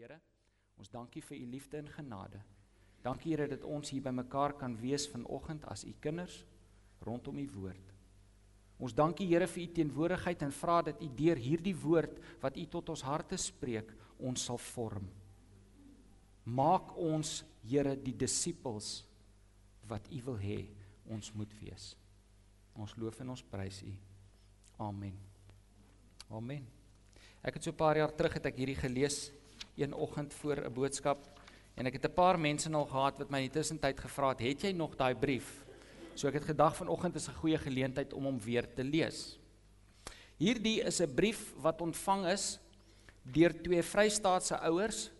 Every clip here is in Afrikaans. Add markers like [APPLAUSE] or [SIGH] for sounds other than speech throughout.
Here, ons dankie vir u liefde en genade. Dankie Here dat ons hier bymekaar kan wees vanoggend as u kinders rondom u woord. Ons dankie Here vir u teenwoordigheid en vra dat u deur hierdie woord wat u tot ons harte spreek, ons sal vorm. Maak ons Here die disippels wat u wil hê ons moet wees. Ons loof en ons prys u. Amen. Amen. Ek het so 'n paar jaar terug het ek hierdie gelees een oggend voor 'n boodskap en ek het 'n paar mense al gehad wat my in die tussentyd gevra het, "Het jy nog daai brief?" So ek het gedag vanoggend is 'n goeie geleentheid om hom weer te lees. Hierdie is 'n brief wat ontvang is deur twee Vrystaatse ouers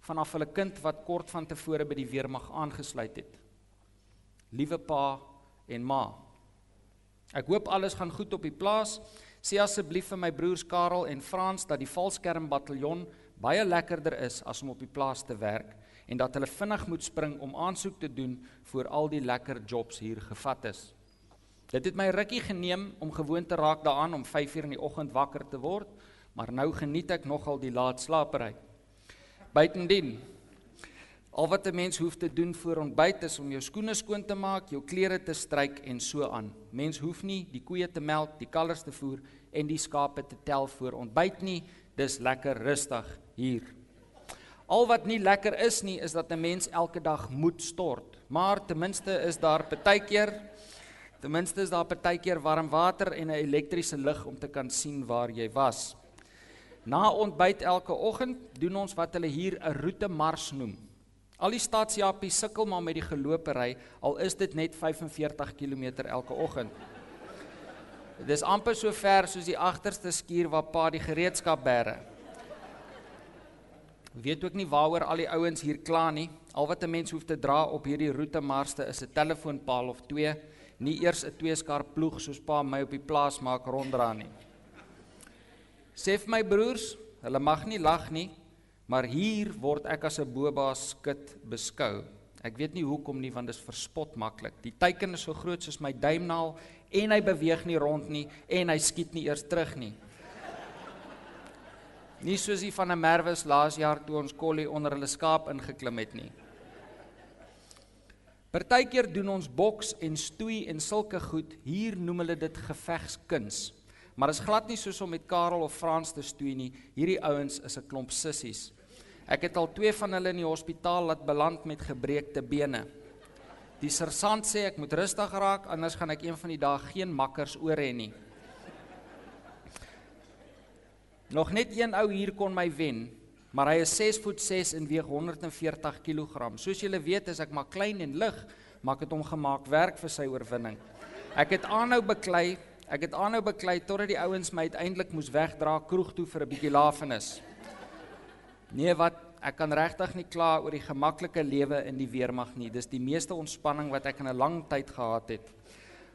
vanaf hulle kind wat kort van tevore by die weermag aangesluit het. Liewe pa en ma. Ek hoop alles gaan goed op die plaas. Sê asseblief vir my broers Karel en Frans dat die Valskerm bataljon baie lekkerder is as om op die plaas te werk en dat hulle vinnig moet spring om aansoek te doen vir al die lekker jobs hier gevat is. Dit het my rukkie geneem om gewoon te raak daaraan om 5:00 in die oggend wakker te word, maar nou geniet ek nogal die laat slapery. Buitendien Al wat 'n mens hoef te doen voor ontbyt is om jou skoene skoon te maak, jou klere te stryk en so aan. Mens hoef nie die koeie te melk, die kalvers te voer en die skape te tel voor ontbyt nie. Dis lekker rustig hier. Al wat nie lekker is nie, is dat 'n mens elke dag moet stort. Maar ten minste is daar partykeer ten minste is daar partykeer warm water en 'n elektriese lig om te kan sien waar jy was. Na ontbyt elke oggend doen ons wat hulle hier 'n roete mars noem. Al die stadsjappies sukkel maar met die gelopery, al is dit net 45 km elke oggend. Dit is amper so ver soos die agterste skuur waar pa die gereedskap bære. Weet ook nie waaroor al die ouens hier kla nie. Al wat 'n mens hoef te dra op hierdie roete marste is 'n telefoonpaal of twee, nie eers 'n twee skar ploeg soos pa my op die plaas maak ronddra nie. Sê vir my broers, hulle mag nie lag nie. Maar hier word ek as 'n boba skit beskou. Ek weet nie hoekom nie want dit is verspot maklik. Die teiken is so groot soos my duimnaal en hy beweeg nie rond nie en hy skiet nie eers terug nie. Nie soos die van 'n merwes laas jaar toe ons kollie onder hulle skaap ingeklim het nie. Partykeer doen ons boks en stoei en sulke goed. Hier noem hulle dit gevegskuns. Maar is glad nie soos om met Karel of Frans te stoei nie. Hierdie ouens is 'n klomp sissies. Ek het al twee van hulle in die hospitaal laat beland met gebreekte bene. Die sersant sê ek moet rustig raak anders gaan ek een van die dae geen makkers oor hê nie. Nog net een ou hier kon my wen, maar hy is 6 voet 6 en weeg 140 kg. Soos julle weet, is ek maar klein en lig, maar ek het hom gemaak werk vir sy oorwinning. Ek het aanhou beklei Ek het aanhou beklei totdat die ouens my uiteindelik moes wegdra kroeg toe vir 'n bietjie lafenis. Nee, wat ek kan regtig nie kla oor die gemaklike lewe in die weermag nie. Dis die meeste ontspanning wat ek in 'n lang tyd gehad het.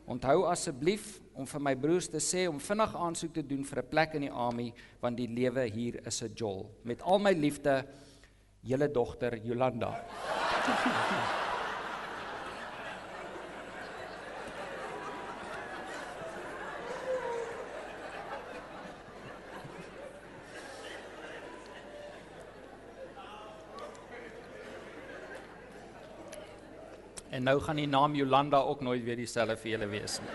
Onthou asseblief om vir my broers te sê om vinnig aansoek te doen vir 'n plek in die army want die lewe hier is 'n jol. Met al my liefde, julle dogter Jolanda. [LAUGHS] En nou gaan die naam Jolanda ook nooit weer dieselfde vir julle wees nie.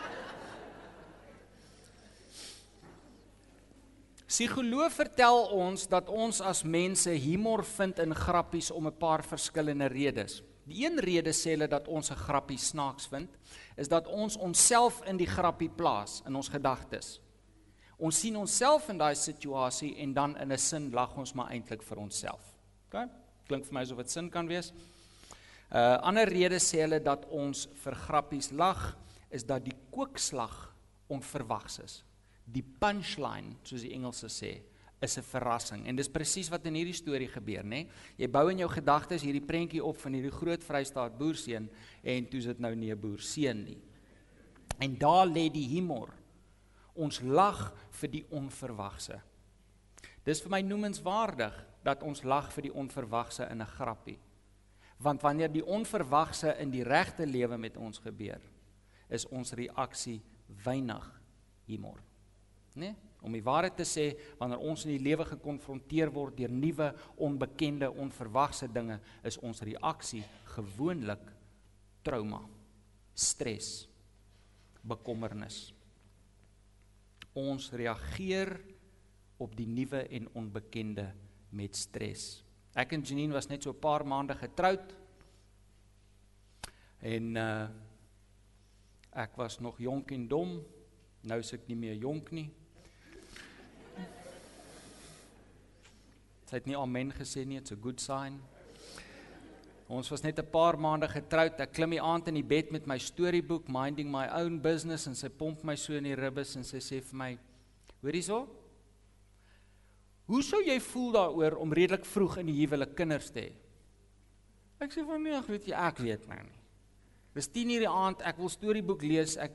Psigoloog vertel ons dat ons as mense humor vind in grappies om 'n paar verskillende redes. Die een rede sê hulle dat ons 'n grappie snaaks vind, is dat ons onsself in die grappie plaas in ons gedagtes. Ons sien onsself in daai situasie en dan in 'n sin lag ons maar eintlik vir onsself. OK? Klink vir my asof dit sin kan wees. 'n uh, Ander rede sê hulle dat ons vir grappies lag is dat die kookslag onverwags is. Die punchline, soos die Engelse sê, is 'n verrassing en dis presies wat in hierdie storie gebeur, nê? Jy bou in jou gedagtes hierdie prentjie op van hierdie groot Vrystaat boerseun en toe is dit nou nie 'n boerseun nie. En daar lê die humor. Ons lag vir die onverwagse. Dis vir my noemenswaardig dat ons lag vir die onverwagse in 'n grappie. Want wanneer die onverwagse in die regte lewe met ons gebeur, is ons reaksie weinig humor. Né? Nee? Om die waarheid te sê, wanneer ons in die lewe gekonfronteer word deur nuwe, onbekende, onverwagse dinge, is ons reaksie gewoonlik trauma, stres, bekommernis. Ons reageer op die nuwe en onbekende met stres. Ek en Janine was net so 'n paar maande getroud. En uh ek was nog jonk en dom. Nou is ek nie meer jonk nie. Sy het nie amen gesê nie, it's a good sign. Ons was net 'n paar maande getroud. Ek klim die aand in die bed met my storieboek Minding My Own Business en sy pomp my so in die ribbes en sy sê vir my: "Hoor hierso? Hoe sou jy voel daaroor om redelik vroeg in die huwelik kinders te hê?" Ek sê van nee, ek weet jy, ek weet nou nie. Dis 10:00 die aand, ek wil storieboek lees. Ek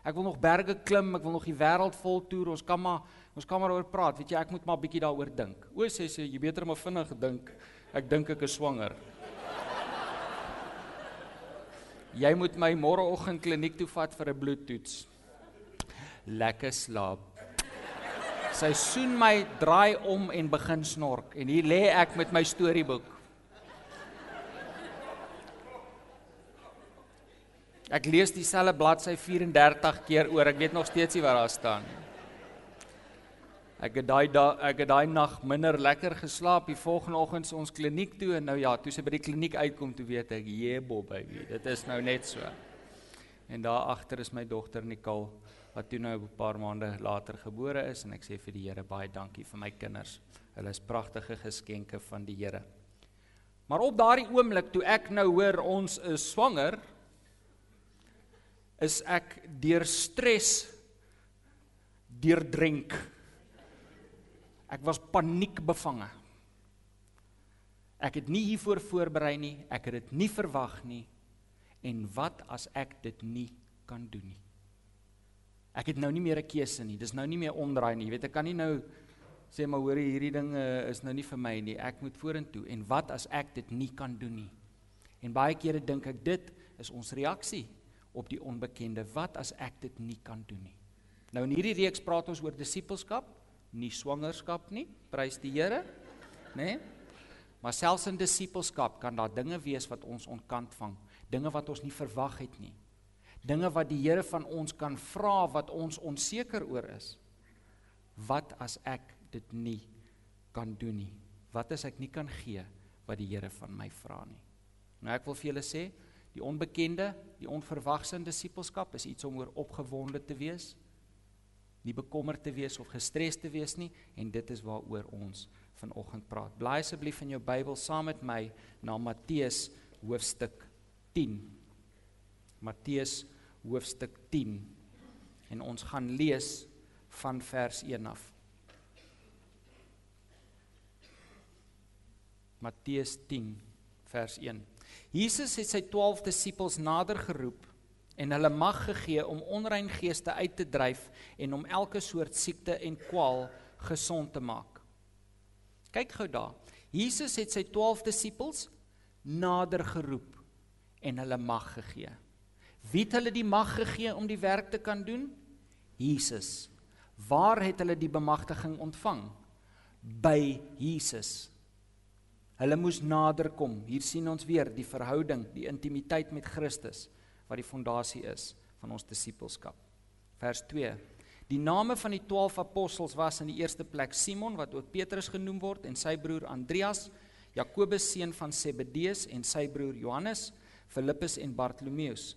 ek wil nog berge klim, ek wil nog die wêreld vol toer. Ons kan maar ons kan maar oor praat. Weet jy, ek moet maar bietjie daaroor dink. O, sê sy, jy beter maar vinnig dink. Ek dink ek is swanger. Jy moet my môreoggend kliniek toe vat vir 'n bloedtoets. Lekker slaap. Sy soen my, draai om en begin snork en hier lê ek met my storieboek. Ek lees dieselfde bladsy 34 keer oor. Ek weet nog steeds nie wat daar staan nie. Ek het daai ek het daai nag minder lekker geslaap. Die volgende oggend is ons kliniek toe en nou ja, toe sy by die kliniek uitkom, toe weet ek, "Jebo baby, dit is nou net so." En daar agter is my dogter Nicole wat toe nou 'n paar maande later gebore is en ek sê vir die Here baie dankie vir my kinders. Hulle is pragtige geskenke van die Here. Maar op daardie oomblik toe ek nou hoor ons is swanger, is ek deur stres deurdrink Ek was paniekbevange. Ek het nie hiervoor voorberei nie, ek het dit nie verwag nie. En wat as ek dit nie kan doen nie? Ek het nou nie meer 'n keuse nie. Dis nou nie meer omdraai nie. Jy weet, ek kan nie nou sê maar hoor hierdie ding uh, is nou nie vir my nie. Ek moet vorentoe. En wat as ek dit nie kan doen nie? En baie kere dink ek dit is ons reaksie op die onbekende. Wat as ek dit nie kan doen nie? Nou in hierdie reeks praat ons oor disippelskap nie swangerskap nie. Prys die Here. Né? Nee? Maar selfs in disippelskap kan daar dinge wees wat ons onkant vang, dinge wat ons nie verwag het nie. Dinge wat die Here van ons kan vra wat ons onseker oor is. Wat as ek dit nie kan doen nie? Wat as ek nie kan gee wat die Here van my vra nie? Nou ek wil vir julle sê, die onbekende, die onverwagse in disippelskap is iets om oor opgewonde te wees nie bekommerd te wees of gestres te wees nie en dit is waaroor ons vanoggend praat. Blaai asseblief in jou Bybel saam met my na Matteus hoofstuk 10. Matteus hoofstuk 10 en ons gaan lees van vers 1 af. Matteus 10 vers 1. Jesus het sy 12 disippels nader geroep en hulle mag gegee om onrein geeste uit te dryf en om elke soort siekte en kwaal gesond te maak. Kyk gou daar. Jesus het sy 12 disippels nader geroep en hulle mag gegee. Wie het hulle die mag gegee om die werk te kan doen? Jesus. Waar het hulle die bemagtiging ontvang? By Jesus. Hulle moes nader kom. Hier sien ons weer die verhouding, die intimiteit met Christus wat die fondasie is van ons disippelskap. Vers 2. Die name van die 12 apostels was in die eerste plek Simon wat ook Petrus genoem word en sy broer Andreas, Jakobus seun van Zebedeus en sy broer Johannes, Filippus en Bartolomeus,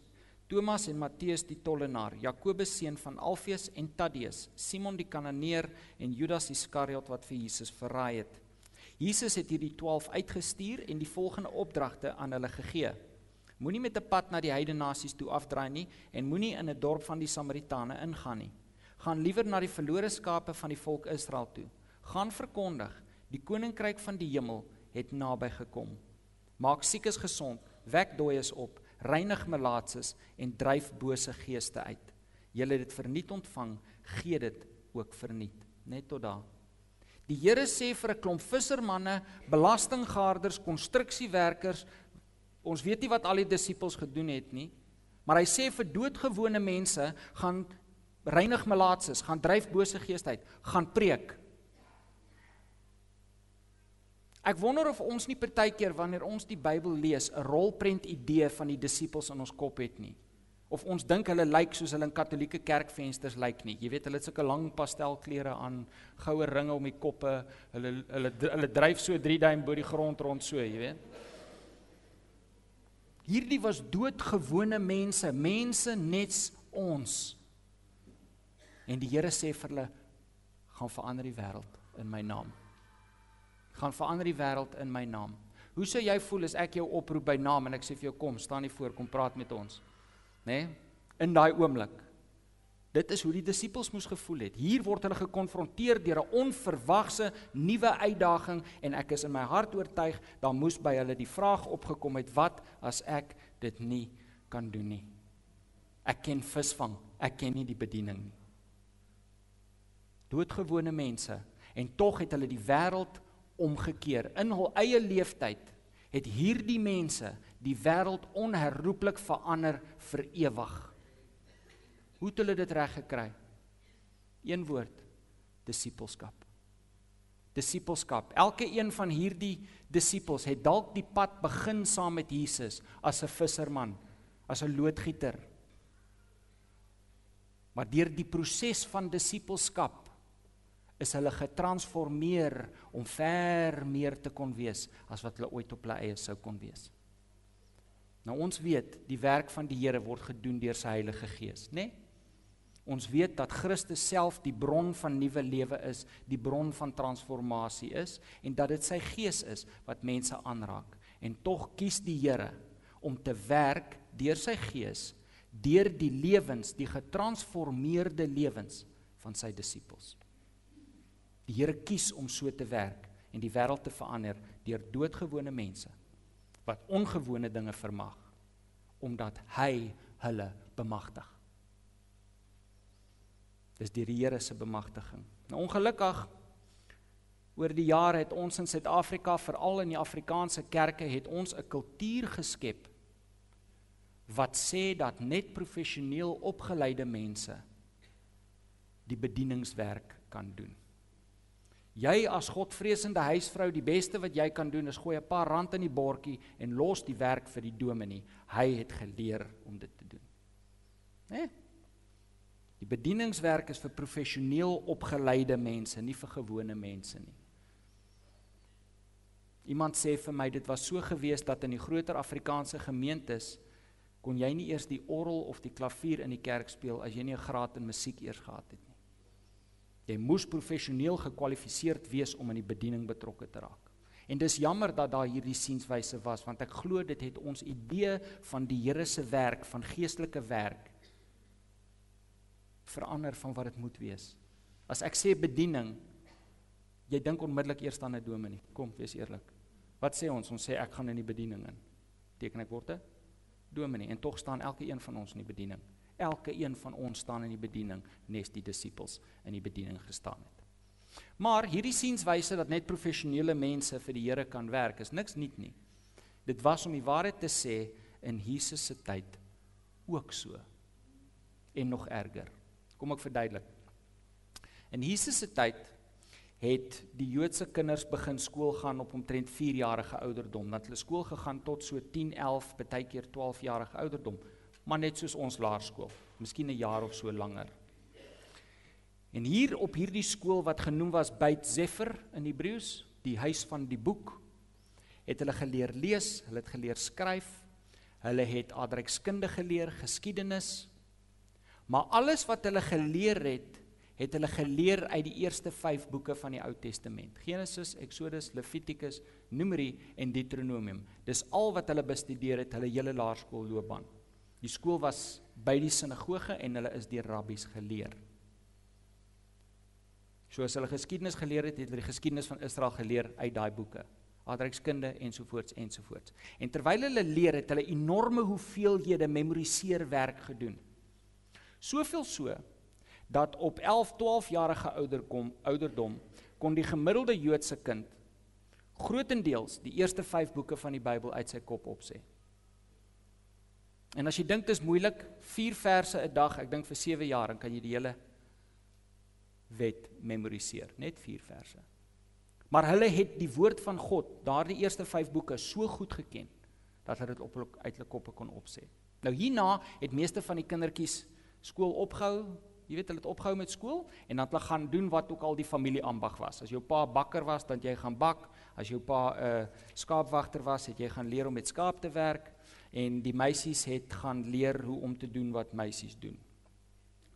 Thomas en Matteus die tollenaar, Jakobus seun van Alfeus en Tadeus, Simon die Kananeer en Judas Iskariot wat vir Jesus verraai het. Jesus het hierdie 12 uitgestuur en die volgende opdragte aan hulle gegee: Moenie met 'n pad na die heidene nasies toe afdraai nie en moenie in 'n dorp van die Samaritane ingaan nie. Gaan liewer na die verlore skape van die volk Israel toe. Gaan verkondig, die koninkryk van die hemel het naby gekom. Maak siekes gesond, wek dooies op, reinig melaatses en dryf bose geeste uit. Julle het dit verniet ontvang, gee dit ook verniet. Net tot daar. Die Here sê vir 'n klomp vissermanne, belastinggarders, konstruksiewerkers, Ons weet nie wat al die disippels gedoen het nie, maar hy sê vir doodgewone mense gaan reinig melaatses, gaan dryf bose geeste uit, gaan preek. Ek wonder of ons nie partykeer wanneer ons die Bybel lees, 'n rolprent idee van die disippels in ons kop het nie. Of ons dink hulle lyk soos hulle in katolieke kerkvensters lyk nie. Jy weet, hulle het sulke lang pastelklere aan, goue ringe om die koppe. Hulle hulle hulle dryf so 3 duim bo die grond rond so, jy weet. Hierdie was doodgewone mense, mense net ons. En die Here sê vir hulle gaan verander die wêreld in my naam. Gaan verander die wêreld in my naam. Hoe sou jy voel as ek jou oproep by naam en ek sê vir jou kom, staan hier voor, kom praat met ons. Né? Nee? In daai oomblik. Dit is hoe die disippels moes gevoel het. Hier word hulle gekonfronteer deur 'n onverwagse nuwe uitdaging en ek is in my hart oortuig daar moes by hulle die vraag opgekom het wat as ek dit nie kan doen nie. Ek ken visvang, ek ken nie die bediening nie. Doodgewone mense en tog het hulle die wêreld omgekeer. In hul eie leeftyd het hierdie mense die wêreld onherroepelik verander vir ewig. Hoe het hulle dit reg gekry? Een woord: disippelskap. Disippelskap. Elke een van hierdie disippels het dalk die pad begin saam met Jesus as 'n visserman, as 'n loodgieter. Maar deur die proses van disippelskap is hulle getransformeer om ver meer te kon wees as wat hulle ooit op hulle eie sou kon wees. Nou ons weet, die werk van die Here word gedoen deur sy Heilige Gees, né? Nee? Ons weet dat Christus self die bron van nuwe lewe is, die bron van transformasie is en dat dit sy gees is wat mense aanraak. En tog kies die Here om te werk deur sy gees deur die lewens, die getransformeerde lewens van sy disippels. Die Here kies om so te werk en die wêreld te verander deur doodgewone mense wat ongewone dinge vermag omdat hy hulle bemagtig. Dis deur die Here se bemagtiging. Nou ongelukkig oor die jare het ons in Suid-Afrika, veral in die Afrikaanse kerke, het ons 'n kultuur geskep wat sê dat net professioneel opgeleide mense die bedieningswerk kan doen. Jy as Godvreesende huisvrou, die beste wat jy kan doen is gooi 'n paar rand in die bordjie en los die werk vir die dominee. Hy het geleer om dit te doen. Né? Nee? Die bedieningswerk is vir professioneel opgeleide mense, nie vir gewone mense nie. Iemand sê vir my dit was so gewees dat in die groter Afrikaanse gemeentes kon jy nie eers die orgel of die klavier in die kerk speel as jy nie 'n graad in musiek eers gehad het nie. Jy moes professioneel gekwalifiseerd wees om in die bediening betrokke te raak. En dis jammer dat daar hierdie sienswyse was want ek glo dit het ons idee van die Here se werk, van geestelike werk verander van wat dit moet wees. As ek sê bediening, jy dink onmiddellik eers aan 'n dominee. Kom, wees eerlik. Wat sê ons? Ons sê ek gaan in die bediening in. Teken ek worte? Dominee. En tog staan elke een van ons in die bediening. Elke een van ons staan in die bediening, nes die disippels in die bediening gestaan het. Maar hierdie sienswyse dat net professionele mense vir die Here kan werk, is niks nuut nie. Dit was om die waarheid te sê in Jesus se tyd ook so en nog erger. Kom ek verduidelik. In Jesus se tyd het die Joodse kinders begin skool gaan op omtrent 4 jarige ouderdom. Dat hulle skool gegaan tot so 10, 11, baie keer 12 jarige ouderdom, maar net soos ons laerskool, miskien 'n jaar of so langer. En hier op hierdie skool wat genoem was Beit Zeffer in Hebreëus, die huis van die boek, het hulle geleer lees, hulle het geleer skryf, hulle het aardrykskunde geleer, geskiedenis, Maar alles wat hulle geleer het, het hulle geleer uit die eerste 5 boeke van die Ou Testament. Genesis, Exodus, Levitikus, Numeri en Deuteronomium. Dis al wat hulle bestudeer het hulle hele laerskoolloopbaan. Die skool was by die sinagoge en hulle is deur rabbies geleer. Soos hulle geskiedenis geleer het, het hulle die geskiedenis van Israel geleer uit daai boeke. Adrykskunde ensovoorts ensovoorts. En terwyl hulle leer het hulle enorme hoeveelhede memoriseer werk gedoen. Soveel so dat op 11, 12 jarige ouderkom ouderdom kon die gemiddelde Joodse kind grootendeels die eerste 5 boeke van die Bybel uit sy kop opsê. En as jy dink dit is moeilik, 4 verse 'n dag, ek dink vir 7 jaar dan kan jy die hele wet memoriseer, net 4 verse. Maar hulle het die woord van God, daardie eerste 5 boeke so goed geken dat hulle dit op uit hulle koppe kon opsê. Nou hierna het meeste van die kindertjies skool opgehou. Jy weet hulle het opgehou met skool en dan het hulle gaan doen wat ook al die familie ambag was. As jou pa bakker was, dan jy gaan bak. As jou pa 'n uh, skaapwagter was, het jy gaan leer om met skaap te werk en die meisies het gaan leer hoe om te doen wat meisies doen.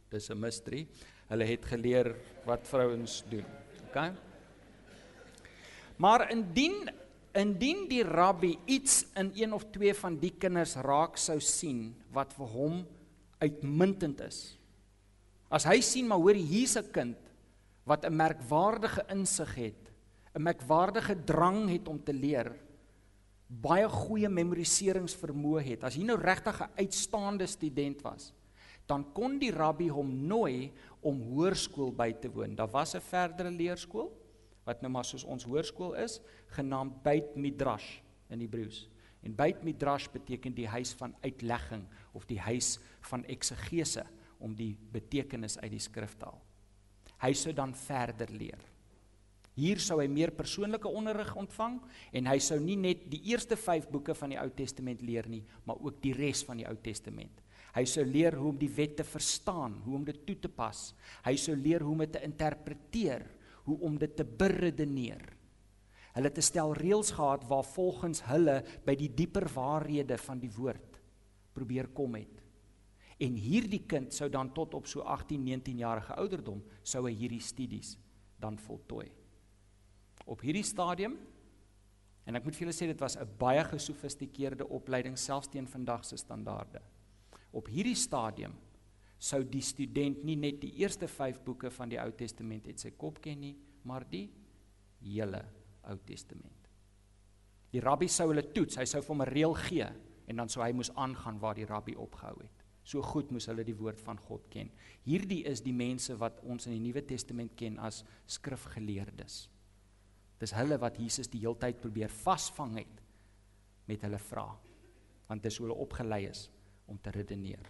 Dis 'n mystery. Hulle het geleer wat vrouens doen. OK? Maar indien indien die rabbi iets in een of twee van die kinders raak sou sien wat vir hom uitmuntend is. As hy sien maar hoor hier's 'n kind wat 'n merkwaardige insig het, 'n merkwaardige drang het om te leer, baie goeie memoriseringsvermoë het. As hy nou regtig 'n uitstaande student was, dan kon die rabbi hom nooi om hoërskool by te woon. Daar was 'n verdere leerskool wat nou maar soos ons hoërskool is, genaamd Beit Midrash in Hebreëus. En Beit Midrash beteken die huis van uitlegging of die huis van eksegese om die betekenis uit die skriftaal. Hy sou dan verder leer. Hier sou hy meer persoonlike onderrig ontvang en hy sou nie net die eerste 5 boeke van die Ou Testament leer nie, maar ook die res van die Ou Testament. Hy sou leer hoe om die wet te verstaan, hoe om dit toe te pas. Hy sou leer hoe om dit te interpreteer, hoe om dit te beredeneer. Hulle het 'n stel reëls gehad waar volgens hulle by die dieper waarhede van die woord probeer kom het. En hierdie kind sou dan tot op so 18, 19 jarige ouderdom sou hy hierdie studies dan voltooi op hierdie stadium en ek moet vir julle sê dit was 'n baie gesofistikeerde opleiding selfs teen vandag se standaarde. Op hierdie stadium sou die student nie net die eerste 5 boeke van die Ou Testament uit sy kop ken nie, maar die hele Ou Testament. Die rabbi sou hulle toets, hy sou vir hom 'n reël gee en dan sou hy moes aangaan waar die rabbi opgehou het. So goed moes hulle die woord van God ken. Hierdie is die mense wat ons in die Nuwe Testament ken as skrifgeleerdes. Dis hulle wat Jesus die heeltyd probeer vasvang het met hulle vrae. Want dis hoe hulle opgelei is om te redeneer.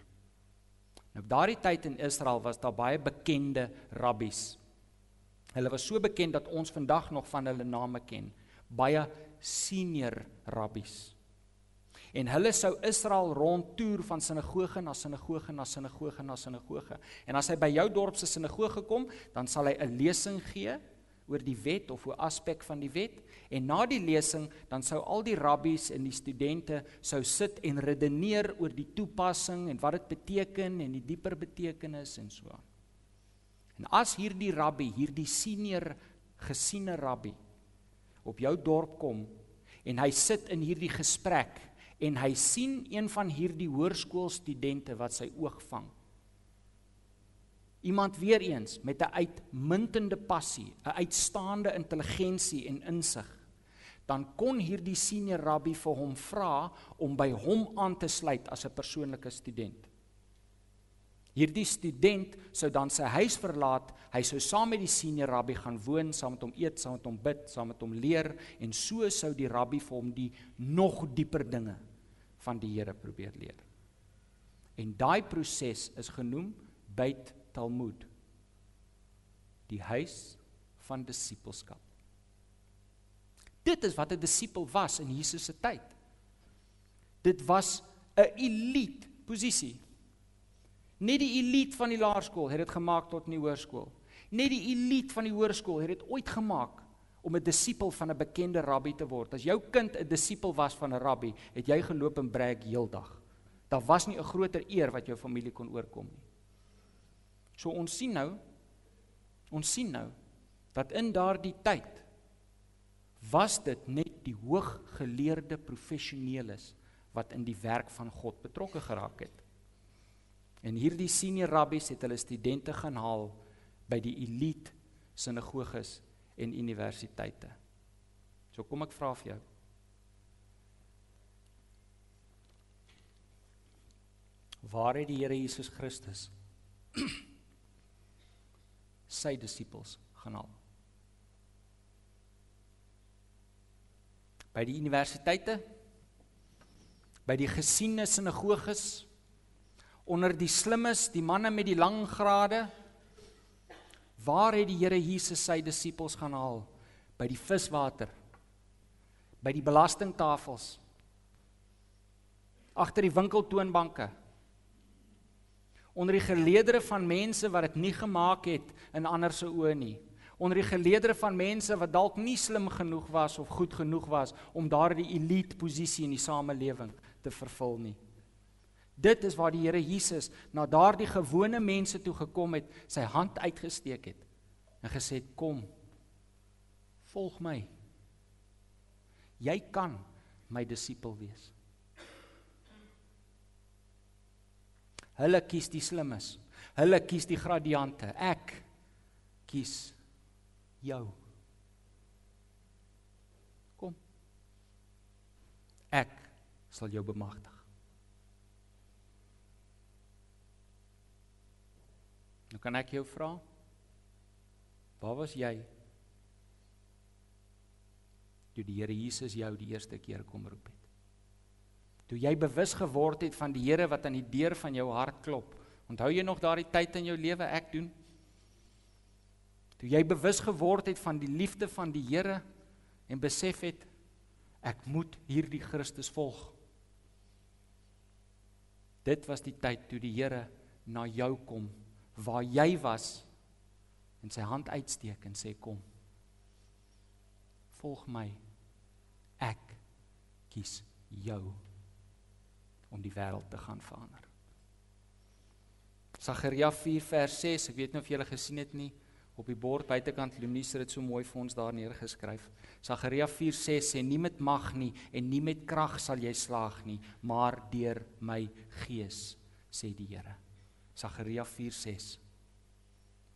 Nou daardie tyd in Israel was daar baie bekende rabbies. Hulle was so bekend dat ons vandag nog van hulle name ken. Baie senior rabbies. En hulle sou Israel rondtoer van sinagoge na sinagoge na sinagoge na sinagoge. En as hy by jou dorp se sinagoge kom, dan sal hy 'n lesing gee oor die wet of oor aspek van die wet en na die lesing dan sou al die rabbies en die studente sou sit en redeneer oor die toepassing en wat dit beteken en die dieper betekenis en so aan. En as hierdie rabbi, hierdie senior gesiene rabbi op jou dorp kom en hy sit in hierdie gesprek en hy sien een van hierdie hoërskoolstudente wat sy oog vang Iemand weer eens met 'n uitmuntende passie, 'n uitstaande intelligensie en insig. Dan kon hierdie senior rabbi vir hom vra om by hom aan te sluit as 'n persoonlike student. Hierdie student sou dan sy huis verlaat, hy sou saam met die senior rabbi gaan woon, saam met hom eet, saam met hom bid, saam met hom leer en so sou die rabbi vir hom die nog dieper dinge van die Here probeer leer. En daai proses is genoem byt Talmud. Die huis van disippelskap. Dit is wat 'n disipel was in Jesus se tyd. Dit was 'n elite posisie. Net die elite van die laerskool het dit gemaak tot in die hoërskool. Net die elite van die hoërskool het dit ooit gemaak om 'n disipel van 'n bekende rabbi te word. As jou kind 'n disipel was van 'n rabbi, het jy geloop en brag heeldag. Daar was nie 'n groter eer wat jou familie kon oorkom nie. So ons sien nou ons sien nou dat in daardie tyd was dit net die hooggeleerde professioneles wat in die werk van God betrokke geraak het. En hierdie senior rabbies het hulle studente gaan haal by die elite sinagoges en universiteite. So kom ek vra vir jou. Waar het die Here Jesus Christus sy disippels gaan haal. By die universiteite, by die gesiene sinagoges onder die slimmes, die manne met die lang grade. Waar het die Here Jesus sy disippels gaan haal? By die viswater. By die belastingtafels. Agter die winkeltoonbanke. Onder die geleedere van mense wat dit nie gemaak het in ander se oë nie. Onder die geleedere van mense wat dalk nie slim genoeg was of goed genoeg was om daardie elite posisie in die samelewing te vervul nie. Dit is waar die Here Jesus na daardie gewone mense toe gekom het, sy hand uitgesteek het en gesê het: "Kom. Volg my. Jy kan my disipel wees." Hulle kies die slimmes. Hulle kies die gradiante. Ek kies jou. Kom. Ek sal jou bemagtig. Nou kan ek jou vra, waar was jy toe die Here Jesus jou die eerste keer kom roep het? Toe jy bewus geword het van die Here wat aan die deur van jou hart klop. Onthou jy nog daardie tyd in jou lewe ek doen? Toe jy bewus geword het van die liefde van die Here en besef het ek moet hierdie Christus volg. Dit was die tyd toe die Here na jou kom waar jy was en sy hand uitsteek en sê kom. Volg my. Ek kies jou om die wêreld te gaan verander. Sagaria 4 vers 6, ek weet nie of julle gesien het nie op die bord buitekant Lunies het dit so mooi vir ons daar neergeskryf. Sagaria 4:6 sê nie met mag nie en nie met krag sal jy slaag nie, maar deur my gees, sê die Here. Sagaria 4:6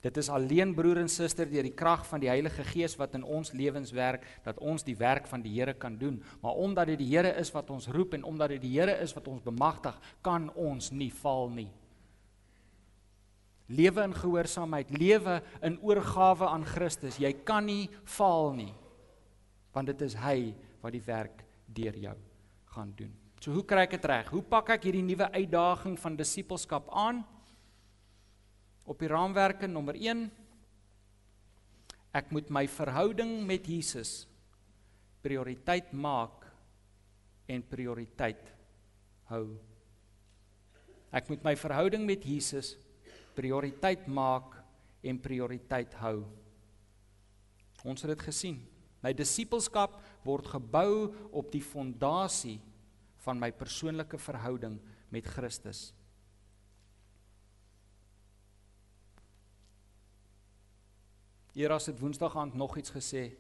Dit is alleen broer en suster deur die krag van die Heilige Gees wat in ons lewens werk dat ons die werk van die Here kan doen. Maar omdat dit die Here is wat ons roep en omdat dit die Here is wat ons bemagtig, kan ons nie val nie. Lewe in gehoorsaamheid, lewe in oorgawe aan Christus. Jy kan nie val nie. Want dit is hy wat die werk deur jou gaan doen. So hoe kry ek dit reg? Hoe pak ek hierdie nuwe uitdaging van disippelskap aan? Op die raamwerke nommer 1 ek moet my verhouding met Jesus prioriteit maak en prioriteit hou. Ek moet my verhouding met Jesus prioriteit maak en prioriteit hou. Ons het dit gesien. My disippelskap word gebou op die fondasie van my persoonlike verhouding met Christus Eers het Woensdag aand nog iets gesê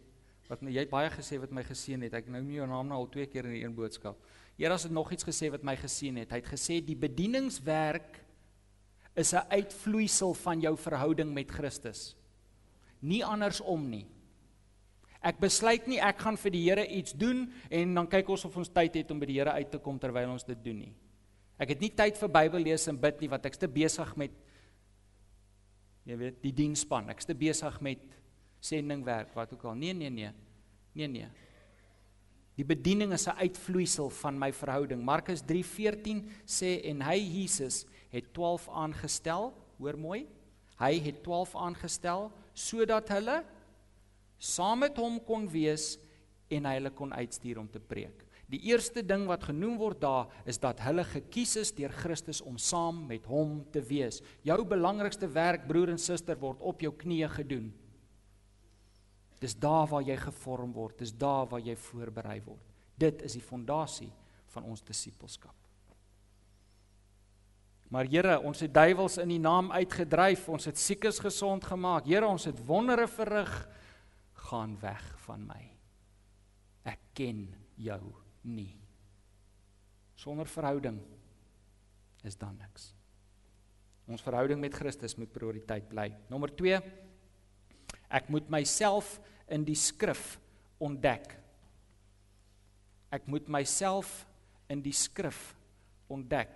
wat jy het baie gesê wat my geseën het. Ek nou nie jou naam nou al twee keer in een boodskap. Eers het nog iets gesê wat my geseën het. Hy het gesê die bedieningswerk is 'n uitvloeisel van jou verhouding met Christus. Nie andersom nie. Ek besluit nie ek gaan vir die Here iets doen en dan kyk ons of ons tyd het om by die Here uit te kom terwyl ons dit doen nie. Ek het nie tyd vir Bybel lees en bid nie want ek's te besig met Jy weet, die diensspan. Ek's te besig met sendingwerk, wat ook al. Nee, nee, nee. Nee, nee. Die bediening is 'n uitvloeisel van my verhouding. Markus 3:14 sê en hy Jesus het 12 aangestel, hoor mooi. Hy het 12 aangestel sodat hulle saam met hom kon wees en hy hulle kon uitstuur om te preek. Die eerste ding wat genoem word daar is dat hulle gekies is deur Christus om saam met hom te wees. Jou belangrikste werk, broer en suster, word op jou knieë gedoen. Dis daar waar jy gevorm word, dis daar waar jy voorberei word. Dit is die fondasie van ons disippelskap. Maar Here, ons het duiwels in U naam uitgedryf, ons het siekes gesond gemaak. Here, ons het wondere verrig. Gaan weg van my. Ken jou nie. Sonder verhouding is dan niks. Ons verhouding met Christus moet prioriteit bly. Nommer 2 Ek moet myself in die skrif ontdek. Ek moet myself in die skrif ontdek.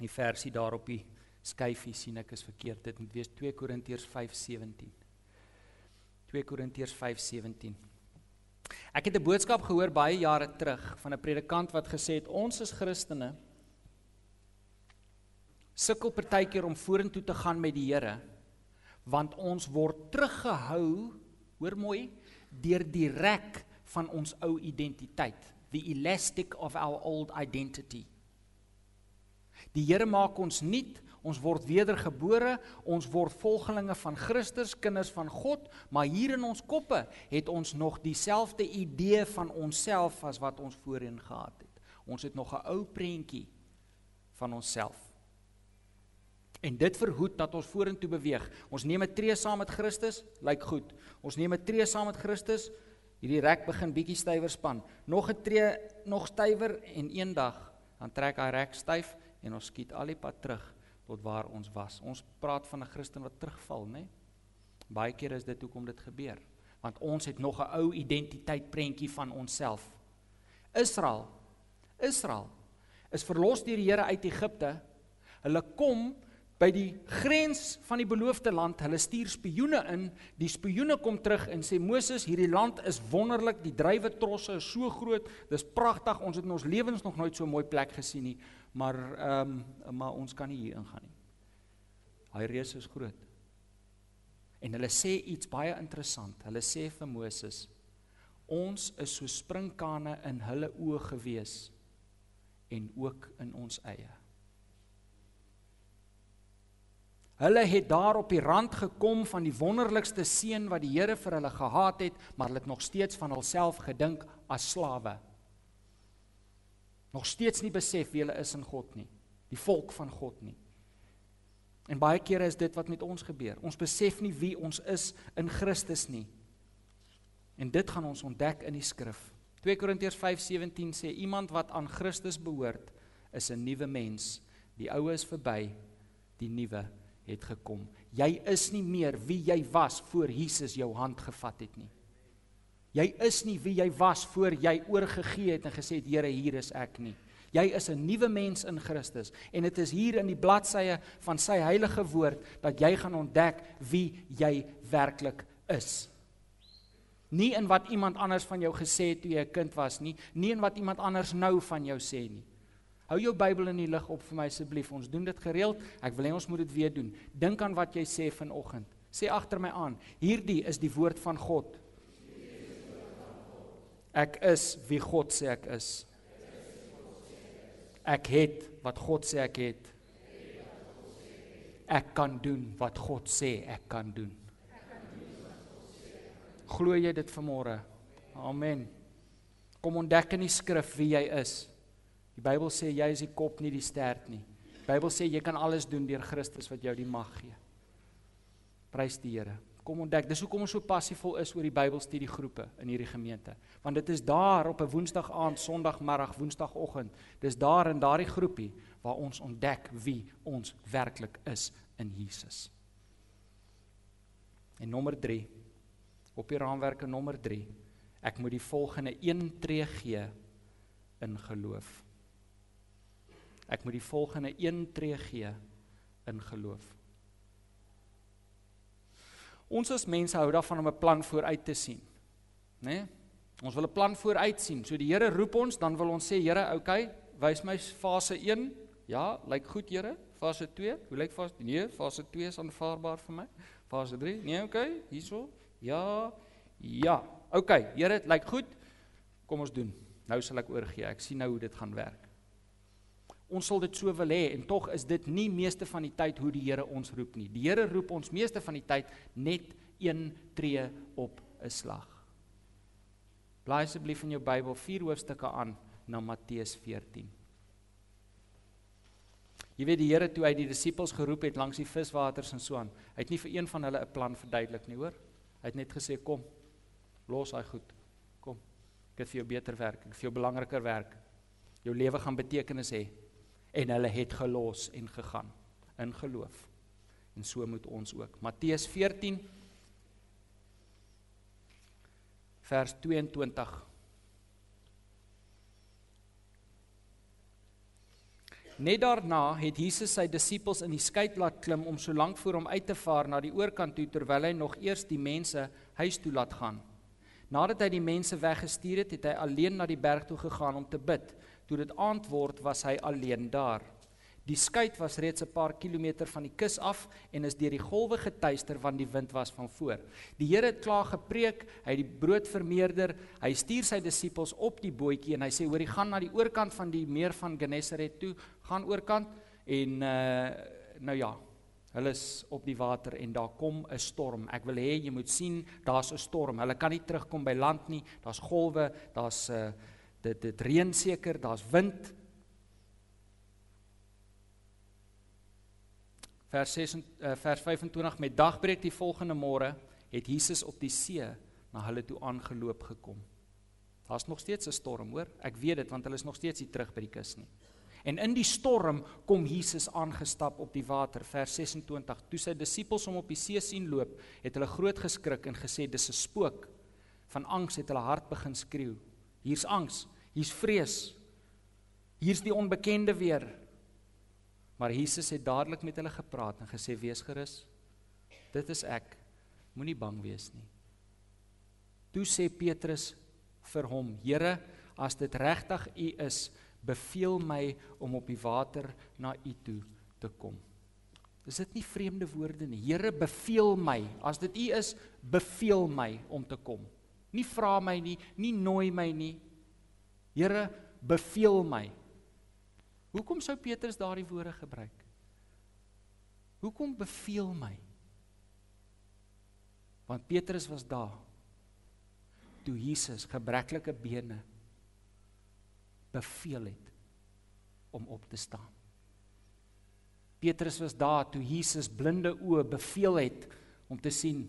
Die versie daarop die skyfie sien ek is verkeerd. Dit moet wees 2 Korintiërs 5:17. 2 Korintiërs 5:17. Ek het 'n boodskap gehoor baie jare terug van 'n predikant wat gesê het ons is Christene sukkel partykeer om vorentoe te gaan met die Here want ons word teruggehou hoor mooi deur die rek van ons ou identiteit the elastic of our old identity die Here maak ons nuut Ons word wedergebore, ons word volgelinge van Christus, kinders van God, maar hier in ons koppe het ons nog dieselfde idee van onsself as wat ons voorheen gehad het. Ons het nog 'n ou prentjie van onsself. En dit verhoed dat ons vorentoe beweeg. Ons neem 'n tree saam met Christus, lyk goed. Ons neem 'n tree saam met Christus, hierdie rek begin bietjie stywer span. Nog 'n tree, nog stywer en eendag dan trek hy rek styf en ons skiet al die pad terug tot waar ons was. Ons praat van 'n Christen wat terugval, nê? Baie kere is dit hoekom dit gebeur, want ons het nog 'n ou identiteit prentjie van onsself. Israel, Israel is verlos deur die Here uit Egipte. Hulle kom by die grens van die beloofde land. Hulle stuur spioene in. Die spioene kom terug en sê Moses, hierdie land is wonderlik. Die druiwetrosse is so groot. Dis pragtig. Ons het in ons lewens nog nooit so 'n mooi plek gesien nie maar ehm um, maar ons kan nie hier ingaan nie. Daai reus is groot. En hulle sê iets baie interessant. Hulle sê vir Moses: "Ons is so sprinkane in hulle oë gewees en ook in ons eie." Hulle het daar op die rand gekom van die wonderlikste seën wat die Here vir hulle gehad het, maar hulle het nog steeds van hulself gedink as slawe nog steeds nie besef wie hulle is in God nie, die volk van God nie. En baie kere is dit wat met ons gebeur. Ons besef nie wie ons is in Christus nie. En dit gaan ons ontdek in die skrif. 2 Korintiërs 5:17 sê iemand wat aan Christus behoort, is 'n nuwe mens. Die ou is verby, die nuwe het gekom. Jy is nie meer wie jy was voor Jesus jou hand gevat het nie. Jy is nie wie jy was voor jy oorgegee het en gesê het Here hier is ek nie. Jy is 'n nuwe mens in Christus en dit is hier in die bladsye van sy heilige woord dat jy gaan ontdek wie jy werklik is. Nie in wat iemand anders van jou gesê het toe jy 'n kind was nie, nie in wat iemand anders nou van jou sê nie. Hou jou Bybel in die lig op vir my asseblief. Ons doen dit gereeld. Ek wil hê ons moet dit weer doen. Dink aan wat jy sê vanoggend. Sê agter my aan. Hierdie is die woord van God. Ek is wie God sê ek is. Ek het wat God sê ek het. Ek kan doen wat God sê ek kan doen. Glo jy dit vanmôre? Amen. Kom ontdek in die skrif wie jy is. Die Bybel sê jy is die kop nie die stert nie. Die Bybel sê jy kan alles doen deur Christus wat jou die mag gee. Prys die Here kom ontdek. Dis hoekom ons so passievol is oor die Bybelstudiegroepe in hierdie gemeente. Want dit is daar op 'n Woensdag aand, Sondagmiddag, Woensdagoggend. Dis daar in daardie groepie waar ons ontdek wie ons werklik is in Jesus. En nommer 3 op die raamwerke nommer 3. Ek moet die volgende een tree gee in geloof. Ek moet die volgende een tree gee in geloof. Ons as mense hou daarvan om 'n plan vooruit te sien. Né? Nee? Ons wil 'n plan vooruit sien. So die Here roep ons, dan wil ons sê, Here, okay, wys my fase 1. Ja, lyk goed, Here. Fase 2. Hoe lyk fase? Nee, fase 2 is aanvaarbaar vir my. Fase 3. Nee, okay, hierso. Ja. Ja. Okay, Here, lyk goed. Kom ons doen. Nou sal ek oorgee. Ek sien nou hoe dit gaan werk. Ons sal dit so wil hê en tog is dit nie meeste van die tyd hoe die Here ons roep nie. Die Here roep ons meeste van die tyd net een tree op 'n slag. Blaai asseblief in jou Bybel vier hoofstukke aan na Matteus 14. Jy weet die Here toe hy die disippels geroep het langs die viswaters en so aan. Hy het nie vir een van hulle 'n plan verduidelik nie, hoor. Hy het net gesê kom. Los hy goed. Kom. Ek het vir jou beter werk, ek het vir jou belangriker werk. Jou lewe gaan betekenis hê en hulle het gelos en gegaan in geloof. En so moet ons ook. Matteus 14 vers 22 Net daarna het Jesus sy disippels in die skei laat klim om so lank voor hom uit te vaar na die oorkant toe terwyl hy nog eers die mense huis toe laat gaan. Nadat hy die mense weggestuur het, het hy alleen na die berg toe gegaan om te bid. Toe dit aand word, was hy alleen daar. Die skei was reeds 'n paar kilometer van die kus af en is deur die golwe getuister want die wind was van voor. Die Here het klaar gepreek, hy het die brood vermeerder. Hy stuur sy disippels op die bootjie en hy sê: "Hoor, gaan na die oorkant van die meer van Genesaret toe, gaan oorkant en uh nou ja, hulle is op die water en daar kom 'n storm. Ek wil hê jy moet sien, daar's 'n storm. Hulle kan nie terugkom by land nie. Daar's golwe, daar's uh dit dit reën seker, daar's wind." vers 6 uh, eh, vers 25 met dagbreek die volgende môre het Jesus op die see na hulle toe aangeloop gekom. Daar's nog steeds 'n storm, hoor? Ek weet dit want hulle is nog steeds nie terug by die kus nie. En in die storm kom Jesus aangestap op die water, vers 26. Toe sy disippels hom op die see sien loop, het hulle groot geskrik en gesê dis 'n spook. Van angs het hulle hart begin skreeu. Hier's angs, hier's vrees. Hier's die onbekende weer. Maar Jesus het dadelik met hulle gepraat en gesê wees gerus. Dit is ek. Moenie bang wees nie. Toe sê Petrus vir hom: Here, as dit regtig U is, beveel my om op die water na U toe te kom. Is dit nie vreemde woorde nie? Here, beveel my. As dit U is, beveel my om te kom. Nie vra my nie, nie nooi my nie. Here, beveel my. Hoekom sou Petrus daardie woorde gebruik? Hoekom beveel my? Want Petrus was daar toe Jesus gebreklike bene beveel het om op te staan. Petrus was daar toe Jesus blinde oë beveel het om te sien.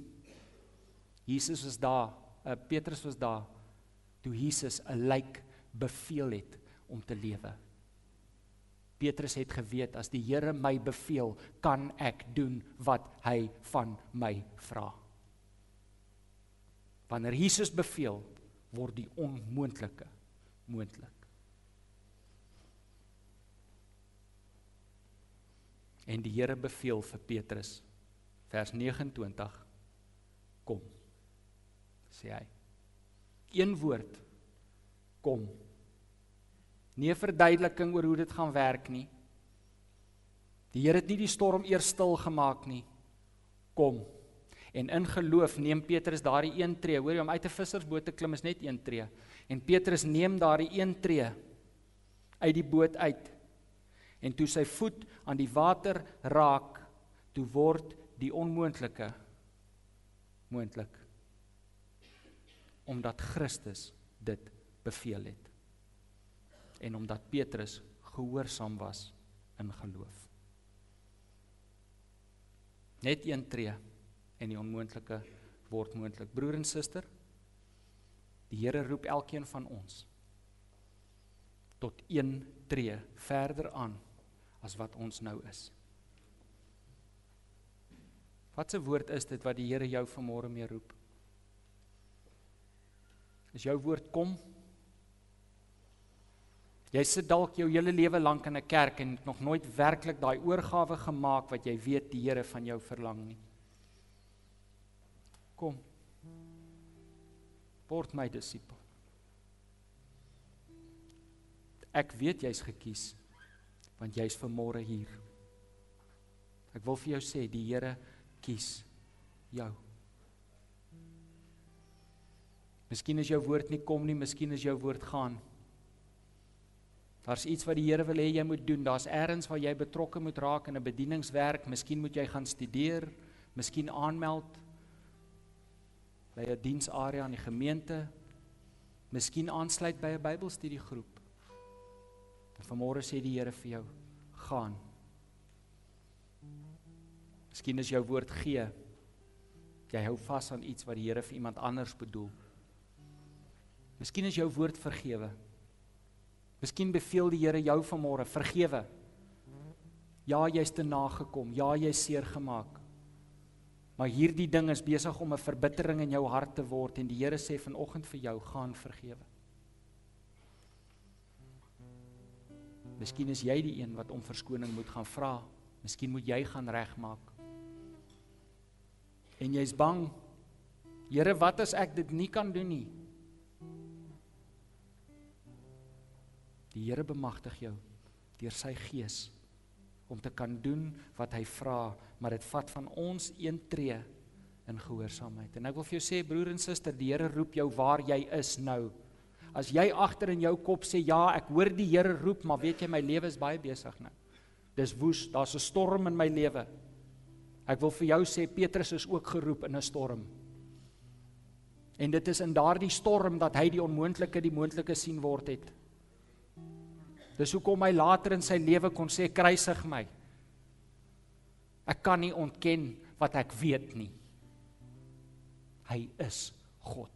Jesus was daar, uh, Petrus was daar toe Jesus 'n lijk beveel het om te lewe. Petrus het geweet as die Here my beveel, kan ek doen wat hy van my vra. Wanneer Jesus beveel, word die onmoontlike moontlik. En die Here beveel vir Petrus vers 29 kom sê hy een woord kom Nie 'n verduideliking oor hoe dit gaan werk nie. Die Here het nie die storm eers stil gemaak nie. Kom. En in geloof neem Petrus daardie een tree. Hoor jy om uit 'n vissersboot te klim is net een tree. En Petrus neem daardie een tree uit die boot uit. En toe sy voet aan die water raak, toe word die onmoontlike moontlik. Omdat Christus dit beveel het en omdat Petrus gehoorsaam was in geloof. Net een tree en die onmoontlike word moontlik. Broer en suster, die Here roep elkeen van ons tot een tree verder aan as wat ons nou is. Wat 'n woord is dit wat die Here jou vanmôre mee roep? Is jou woord kom Jy sit dalk jou hele lewe lank in 'n kerk en nog nooit werklik daai oorgawe gemaak wat jy weet die Here van jou verlang nie. Kom. Word my disipel. Ek weet jy's gekies want jy's vanmôre hier. Ek wil vir jou sê die Here kies jou. Miskien is jou woord nie kom nie, miskien is jou woord gaan. Daar's iets wat die Here wil hê jy moet doen. Daar's ergens waar jy betrokke moet raak in 'n bedieningswerk. Miskien moet jy gaan studeer, miskien aanmeld by 'n diensarea in die gemeente. Miskien aansluit by 'n Bybelstudiegroep. Vanmôre sê die Here vir jou: "Gaan." Miskien is jou woord gee. Jy hou vas aan iets wat die Here vir iemand anders bedoel. Miskien is jou woord vergewe. Miskien beveel die Here jou vanmôre vergewe. Ja, jy's te nagekom. Ja, jy's seer gemaak. Maar hierdie ding is besig om 'n verbittering in jou hart te word en die Here sê vanoggend vir jou gaan vergewe. Miskien is jy die een wat om verskoning moet gaan vra. Miskien moet jy gaan regmaak. En jy's bang. Here, wat as ek dit nie kan doen nie? Die Here bemagtig jou deur sy gees om te kan doen wat hy vra, maar dit vat van ons een tree in gehoorsaamheid. En ek wil vir jou sê broer en suster, die Here roep jou waar jy is nou. As jy agter in jou kop sê ja, ek hoor die Here roep, maar weet jy my lewe is baie besig nou. Dis woes, daar's 'n storm in my lewe. Ek wil vir jou sê Petrus is ook geroep in 'n storm. En dit is in daardie storm dat hy die onmoontlike die moontlike sien word het. Dis hoekom hy later in sy lewe kon sê kruisig my. Ek kan nie ontken wat ek weet nie. Hy is God.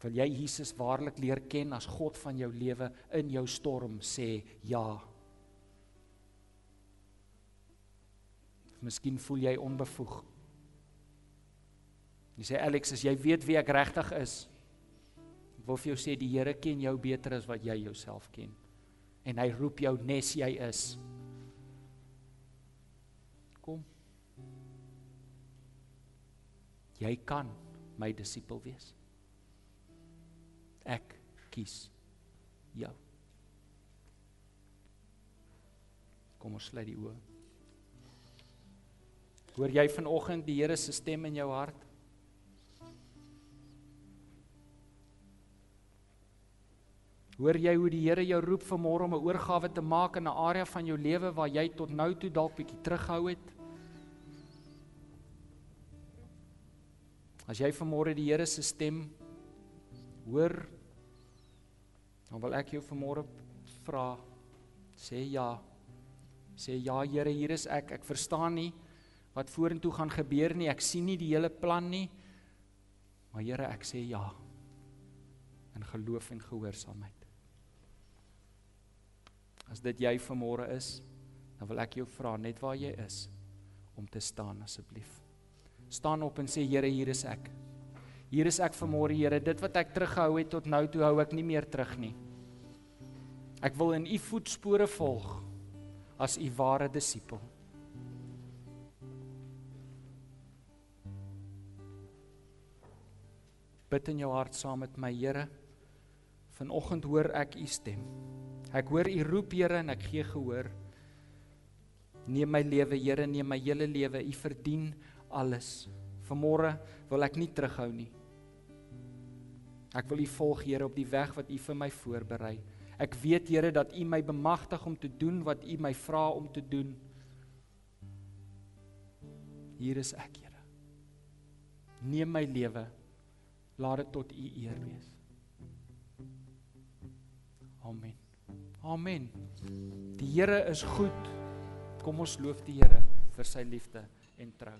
Wil jy Jesus waarlik leer ken as God van jou lewe in jou storm sê ja. Miskien voel jy onbevoeg. Jy sê Alex, as jy weet wie ek regtig is, wil vir jou sê die Here ken jou beter as wat jy jouself ken. En hy roep jou nes jy is. Kom. Jy kan my disipel wees. Ek kies jou. Kom ons sluit die oë. Hoor jy vanoggend die Here se stem in jou hart? Hoor jy hoe die Here jou roep vanmôre om 'n oorgawe te maak in 'n area van jou lewe waar jy tot nou toe dalk bietjie terughou het? As jy vanmôre die Here se stem hoor, dan wil ek jou vanmôre vra sê ja. Sê ja Here, hier is ek. Ek verstaan nie wat vorentoe gaan gebeur nie. Ek sien nie die hele plan nie. Maar Here, ek sê ja. In geloof en gehoorsaamheid. As dit jy vanmôre is, dan wil ek jou vra net waar jy is om te staan asseblief. Staan op en sê Here, hier is ek. Hier is ek vanmôre, Here. Dit wat ek teruggehou het tot nou toe hou ek nie meer terug nie. Ek wil in u voetspore volg as u ware disipel. bid in jou hart saam met my Here. Vanoggend hoor ek u stem. Ek hoor u roep Here en ek gee gehoor. Neem my lewe Here, neem my hele lewe. U verdien alles. Vanmôre wil ek nie terughou nie. Ek wil u volg Here op die weg wat u vir my voorberei. Ek weet Here dat u my bemagtig om te doen wat u my vra om te doen. Hier is ek Here. Neem my lewe laat dit tot u eer wees. Amen. Amen. Die Here is goed. Kom ons loof die Here vir sy liefde en trou.